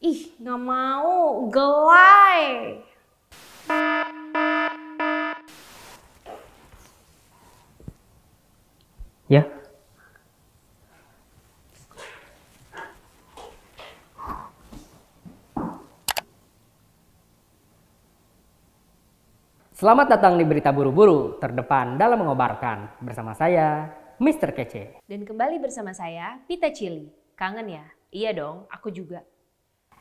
Ih, nggak mau, gelai. Ya. Selamat datang di Berita Buru-Buru, terdepan dalam mengobarkan. Bersama saya, Mr. Kece. Dan kembali bersama saya, Pita Cili. Kangen ya? Iya dong, aku juga.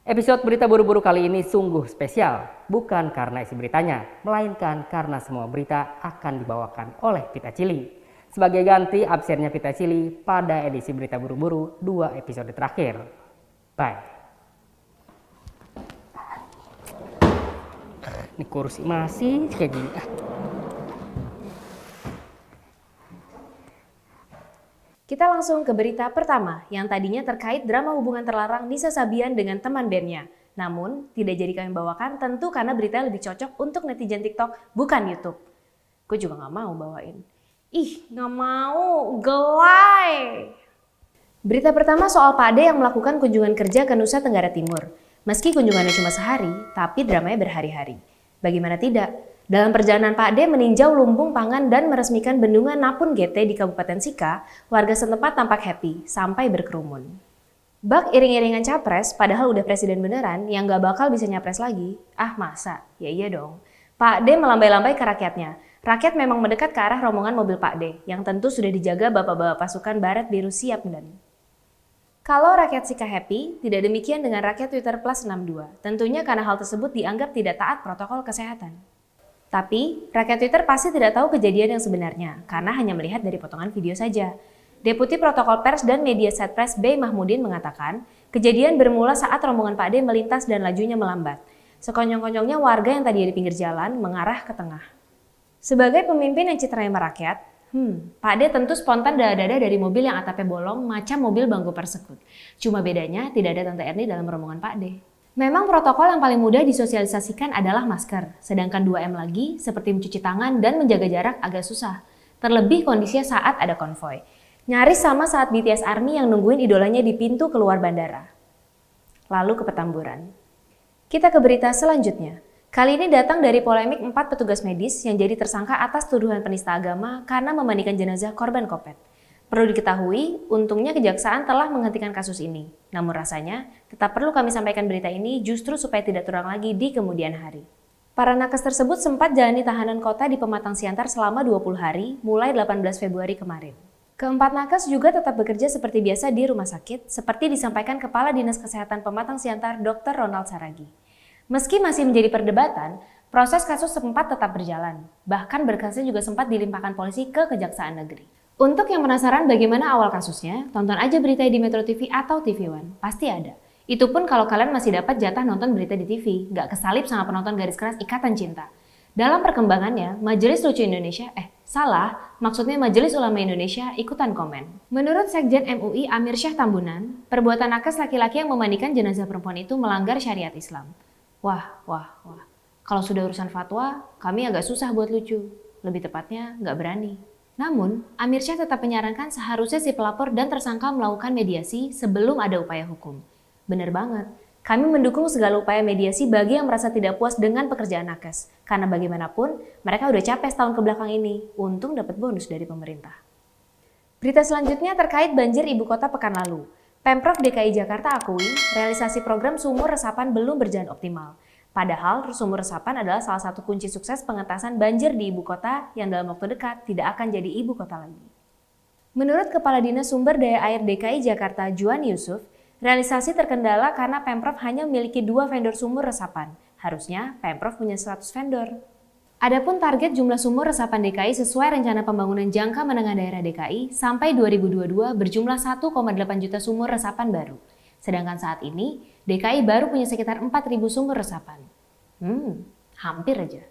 Episode Berita Buru-Buru kali ini sungguh spesial. Bukan karena isi beritanya, melainkan karena semua berita akan dibawakan oleh Pita Cili. Sebagai ganti absennya Pita Cili pada edisi Berita Buru-Buru dua episode terakhir. Bye. Ini kursi masih kayak gini. Kita langsung ke berita pertama yang tadinya terkait drama hubungan terlarang Nisa Sabian dengan teman bandnya. Namun, tidak jadi kami bawakan tentu karena berita lebih cocok untuk netizen TikTok, bukan YouTube. Gue juga gak mau bawain. Ih, gak mau, gelai. Berita pertama soal Pak Ade yang melakukan kunjungan kerja ke Nusa Tenggara Timur. Meski kunjungannya cuma sehari, tapi dramanya berhari-hari. Bagaimana tidak? Dalam perjalanan Pak D meninjau lumbung pangan dan meresmikan bendungan Napun GT di Kabupaten Sika, warga setempat tampak happy sampai berkerumun. Bak iring-iringan capres, padahal udah presiden beneran yang gak bakal bisa nyapres lagi. Ah masa? Ya iya dong. Pak D melambai-lambai ke rakyatnya. Rakyat memang mendekat ke arah rombongan mobil Pak D, yang tentu sudah dijaga bapak-bapak pasukan barat biru siap dan kalau rakyat Sika happy, tidak demikian dengan rakyat Twitter Plus 62. Tentunya karena hal tersebut dianggap tidak taat protokol kesehatan. Tapi, rakyat Twitter pasti tidak tahu kejadian yang sebenarnya, karena hanya melihat dari potongan video saja. Deputi Protokol Pers dan Media Set Press B. Mahmudin mengatakan, kejadian bermula saat rombongan Pak D melintas dan lajunya melambat. Sekonyong-konyongnya warga yang tadi di pinggir jalan mengarah ke tengah. Sebagai pemimpin yang citranya merakyat, Hmm, Pak D tentu spontan dada-dada dari mobil yang atapnya bolong macam mobil bangku persekut. Cuma bedanya tidak ada Tante Erni dalam rombongan Pak D. Memang protokol yang paling mudah disosialisasikan adalah masker, sedangkan 2M lagi seperti mencuci tangan dan menjaga jarak agak susah. Terlebih kondisinya saat ada konvoy. Nyaris sama saat BTS Army yang nungguin idolanya di pintu keluar bandara. Lalu ke Petamburan. Kita ke berita selanjutnya. Kali ini datang dari polemik empat petugas medis yang jadi tersangka atas tuduhan penista agama karena memandikan jenazah korban kopet. Perlu diketahui, untungnya kejaksaan telah menghentikan kasus ini. Namun rasanya, tetap perlu kami sampaikan berita ini justru supaya tidak terulang lagi di kemudian hari. Para nakes tersebut sempat jalani tahanan kota di Pematang Siantar selama 20 hari, mulai 18 Februari kemarin. Keempat nakes juga tetap bekerja seperti biasa di rumah sakit, seperti disampaikan Kepala Dinas Kesehatan Pematang Siantar Dr. Ronald Saragi. Meski masih menjadi perdebatan, proses kasus sempat tetap berjalan. Bahkan berkasnya juga sempat dilimpahkan polisi ke Kejaksaan Negeri. Untuk yang penasaran bagaimana awal kasusnya, tonton aja berita di Metro TV atau TV One. Pasti ada. Itu pun kalau kalian masih dapat jatah nonton berita di TV, nggak kesalip sama penonton garis keras Ikatan Cinta. Dalam perkembangannya, Majelis Lucu Indonesia, eh salah, maksudnya Majelis Ulama Indonesia ikutan komen. Menurut Sekjen MUI Amir Syah Tambunan, perbuatan nakes laki-laki yang memandikan jenazah perempuan itu melanggar syariat Islam. Wah, wah, wah. Kalau sudah urusan fatwa, kami agak susah buat lucu. Lebih tepatnya, nggak berani. Namun, Amir Syah tetap menyarankan seharusnya si pelapor dan tersangka melakukan mediasi sebelum ada upaya hukum. Bener banget. Kami mendukung segala upaya mediasi bagi yang merasa tidak puas dengan pekerjaan nakes. Karena bagaimanapun, mereka udah capek setahun ke belakang ini. Untung dapat bonus dari pemerintah. Berita selanjutnya terkait banjir ibu kota pekan lalu. Pemprov DKI Jakarta akui realisasi program sumur resapan belum berjalan optimal. Padahal sumur resapan adalah salah satu kunci sukses pengentasan banjir di ibu kota yang dalam waktu dekat tidak akan jadi ibu kota lagi. Menurut Kepala Dinas Sumber Daya Air DKI Jakarta Juan Yusuf, realisasi terkendala karena Pemprov hanya memiliki dua vendor sumur resapan. Harusnya Pemprov punya 100 vendor. Adapun target jumlah sumur resapan DKI sesuai rencana pembangunan jangka menengah daerah DKI sampai 2022 berjumlah 1,8 juta sumur resapan baru. Sedangkan saat ini DKI baru punya sekitar 4.000 sumur resapan. Hmm, hampir aja.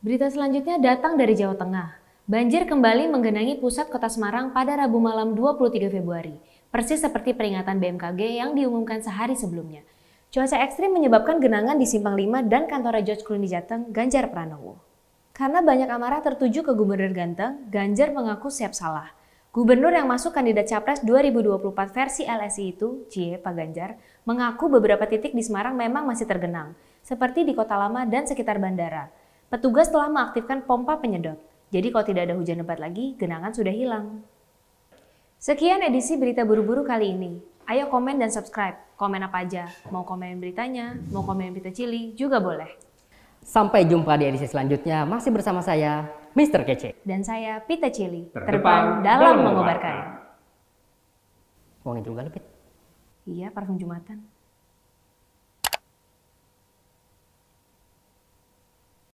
Berita selanjutnya datang dari Jawa Tengah. Banjir kembali menggenangi pusat kota Semarang pada Rabu malam 23 Februari, persis seperti peringatan BMKG yang diumumkan sehari sebelumnya. Cuaca ekstrim menyebabkan genangan di Simpang 5 dan kantor George Clooney Jateng, Ganjar Pranowo. Karena banyak amarah tertuju ke Gubernur Ganteng, Ganjar mengaku siap salah. Gubernur yang masuk kandidat Capres 2024 versi LSI itu, Cie Pak Ganjar, mengaku beberapa titik di Semarang memang masih tergenang, seperti di Kota Lama dan sekitar bandara. Petugas telah mengaktifkan pompa penyedot, jadi kalau tidak ada hujan lebat lagi, genangan sudah hilang. Sekian edisi berita buru-buru kali ini. Ayo komen dan subscribe. Komen apa aja. Mau komen beritanya, mau komen berita Cili, juga boleh. Sampai jumpa di edisi selanjutnya masih bersama saya, Mr. Kece. Dan saya Pita Cili, Terdepan terdepan dalam dalam mengobarkan. Wangi juga lebih. Iya, parfum Jumatan.